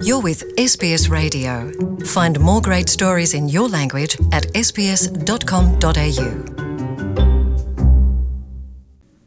You're with SBS Radio. Find more great stories in your language at sbs.com.au.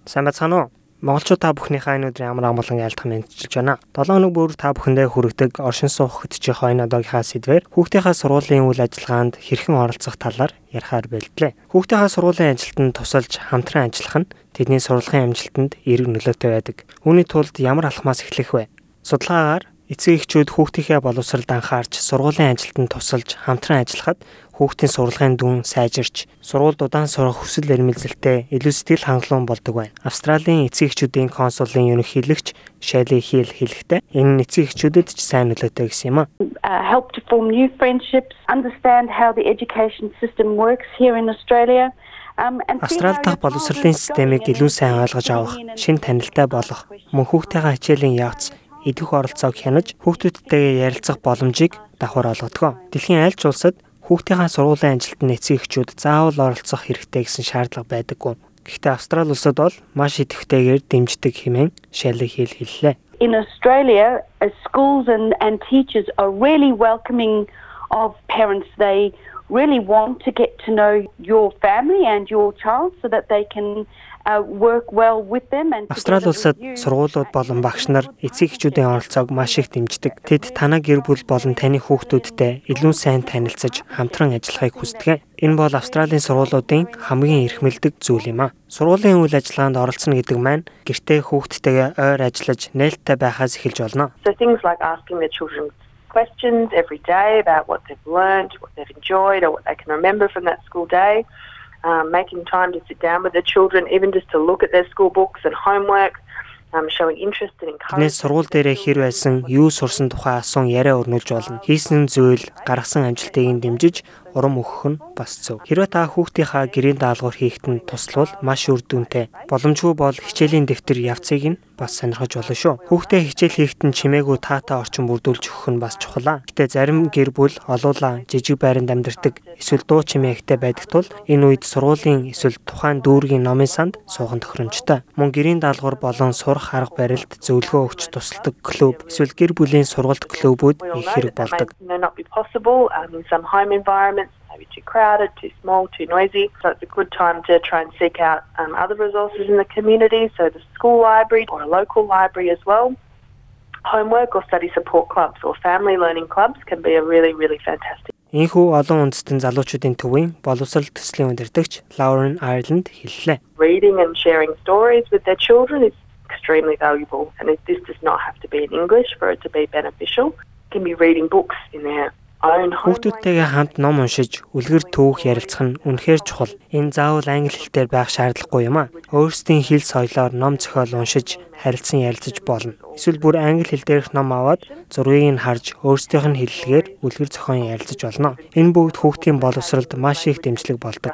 Сайн бацхан уу? Монголчууд та бүхнийхээ энэ өдрийн амар амгалан айлтгах мэдчилж байна. 7 өнөг бүр та бүхэндээ хүргэдэг оршин суух хөтжийнхөө энэ одоогийнхаа сэдвэр хүүхдийнхээ сургуулийн үйл ажиллагаанд хэрхэн оролцох талаар ярихаар бэлдлээ. Хүүхдийнхээ сургуулийн ажилтнанд тусалж хамтран ажиллах нь тэдний сургуулийн амжилтанд эерэг нөлөөтэй байдаг. Үүний тулд ямар алхмаас эхлэх вэ? Судалгаагаар эцэг эхчүүд хүүхдийнхээ боловсролд анхаарч сургуулийн ажилтнанд тусалж хамтран ажиллахад хүүхдийн сургуулийн дүн сайжирч сургуульд удаан сурах хүсэл эрмэлзэлтэй илүү сэтгэл хангалуун болдог байна. Австралийн эцэг эхчүүдийн консулын ерөнхийлөгч Шайли Хил хэлэхдээ энэ эцэг эхчүүдэд ч сайн нөлөөтэй гэсэн юм а. uh, help to form new friendships, understand how the education system works here in Australia. Um, Австрали дахь боловсролын системийг илүү сайн ойлгож авах, шин танилтай болох, мөн хүүхдийнхээ хичээлийн явц идэх оролцоог хянаж хүүхдүүдтэйгээ ярилцах боломжийг давхар олгодог. Дэлхийн аль ч улсад хүүхдийнхээ сургуулийн ажилтны эцэг эхчүүд заавал оролцох хэрэгтэй гэсэн шаардлага байдаггүй. Гэхдээ Австрали улсад бол маш идэвхтэйгээр дэмждэг хэмээн Шайли Хил хэллээ. in Australia, schools and, and teachers are really welcoming of parents. They really want to get to know your family and your child so that they can work well with them and Австрали улсад сургуулиуд болон багш нар эцэг эхчүүдийн оролцоог маш их дэмждэг. Тэд танай гэр бүл болон таны хүүхдүүдтэй илүү сайн танилцаж хамтран ажиллахыг хүсдэг. Энэ бол Австралийн сургуулиудын хамгийн эрхмэлдэг зүйл юм а. Сургуулийн үйл ажиллагаанд оролцоно гэдэг маань гэртээ хүүхдтэйгээ ойр ажиллаж нээлттэй байхаас эхэлж болно. Questions every day about what they've learned, what they've enjoyed, or what they can remember from that school day. Um, making time to sit down with their children, even just to look at their school books and homework, um. Тэрнээс сургууль дээрээ хэр байсан, юу сурсан тухай асуун яриа өрнүүлж болно. Хийсэн зүйл, гаргасан амжилтыг нь дэмжиж урам өгөх нь бас зөв. Хэрвээ та хүүхдийнхаа гэрийн даалгавар хийхэд нь туславал маш үр дүнтэй. Боломжгүй бол хичээлийн дэвтэр явцыг нь бас сонирхож болно шүү. Хүүхдээ хичээл хийхэд нь чимээгүй таатай орчин бүрдүүлж өгөх нь бас чухал. Гэтэ зарим гэр бүл олуулаа жижиг байранд амьдардаг эсвэл дуу чимээ ихтэй байдаг тул энэ үед сургуулийн эсвэл тухайн дүүргийн номын санд суухан тохиромжтой. Мөн гэрийн даалгавар болон сурах арга барилд зөвлөгөө өгч тусалдаг клуб эсвэл гэр бүлийн сургалт клубүүд их хэрэг болдог. you know, not be possible um, in some home environments, maybe too crowded, too small, too noisy. So it's a good time to try and seek out um, other resources in the community, so the school library or a local library as well. Homework or study support clubs or family learning clubs can be a really, really fantastic. Ийхүү олон үндэстэн залуучуудын төвийн боловсрол төслийн удирдагч Lauren Ireland хэллээ. Reading and sharing stories with their children is extremely valuable, and it, this does not have to be in English for it to be beneficial. It can be reading books in their own home. Хүүхдүүдтэйгээ хамт ном уншиж, үлгэр түүх ярилцах нь үнэхээр чухал. Энэ заавал англи хэлээр байх шаардлагагүй юм а. Өөрсдийн хэл соёлоор ном зохиол уншиж, харилцан ярилцаж болно. Эсвэл бүр англи хэл дээрх ном аваад зургийг нь харж, өөрсдийнх нь хэллэгээр үлгэр зохион ярилцаж болно. Энэ бүгд хүүхдийн боловсролд маш их дэмжлэг болдог.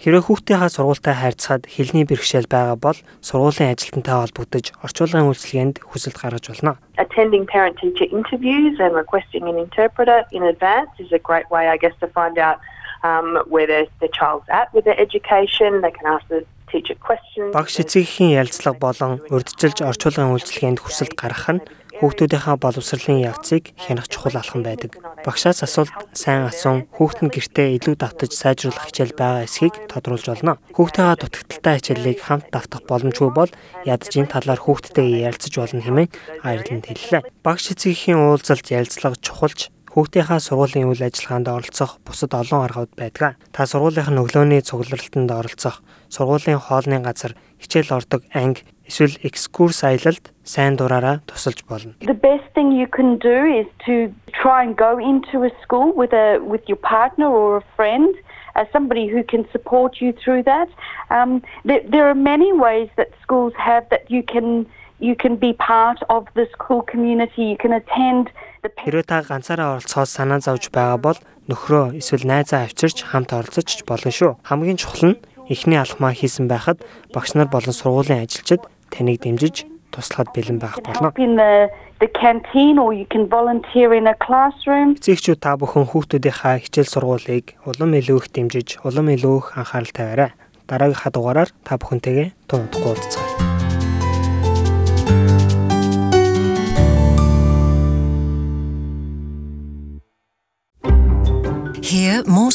Хэрвээ хүүхдийнхаа сургуультай харьцахад хэлний бэрхшээл байгаа бол сургуулийн ажилтнтай холбогдож орчуулгын үйлчилгээнд хүсэлт гаргаж болно. Attending parent teacher interviews and requesting an interpreter in advance is a great way, I guess, to find out um, where their, their child's at with their education. They can ask the teacher questions. Багш эцэгхийн ярилцлага болон урьдчилж орчуулгын үйлчилгээнд хүсэлт гаргах нь хүүхдүүдийнхээ боловсролын явцыг хянах чухал алхам байдаг. Багшаас асуулт сайн асуун хүүхэд нь гэртээ илүү давтаж сайжруулах хичээл байгаа эсхийг тодруулж болно. Хүүхдийнхээ дутагдaltaй хичээлийг хамт давтах боломжгүй бол ядаж энэ талаар хүүхдтэйгээ ярилцаж болно хэмээн Айрланд хэллээ. Багш эцэгхийн уулзалт ярилцлага чухалч Хүүхдийнхаа сургуулийн үйл ажиллагаанд оролцох бусад олон аргууд байдаг. Та сургуулийнхын өглөөний цугларалтанд оролцох, сургуулийн хоолны газар, хичээл ордог анги, эсвэл экскурс аялалд сайн дураараа тусалж болно. The best thing you can do is to try and go into a school with a with your partner or a friend, as somebody who can support you through that. Um, there, there are many ways that schools have that you can you can be part of the school community. You can attend Хэрвээ та ганцаараа оролцохоос санаа зовж байгаа бол нөхрөө эсвэл найзаа авчирч хамт оролцож ч болно шүү. Хамгийн чухал нь эхний алхмаа хийсэн байхад багш нар болон сургуулийн ажилчид таныг дэмжиж туслахад бэлэн байх болно. the canteen or you can volunteer in a classroom. Эцэгчүүд та бүхэн хүүхдүүдийнхаа хичээл сургуулийг улам илүү их дэмжиж, улам илүү их анхаарал тавиарай. Дараагийнхаа дугаараар та бүхэнтэйгээ тун удахгүй уулзцгаая.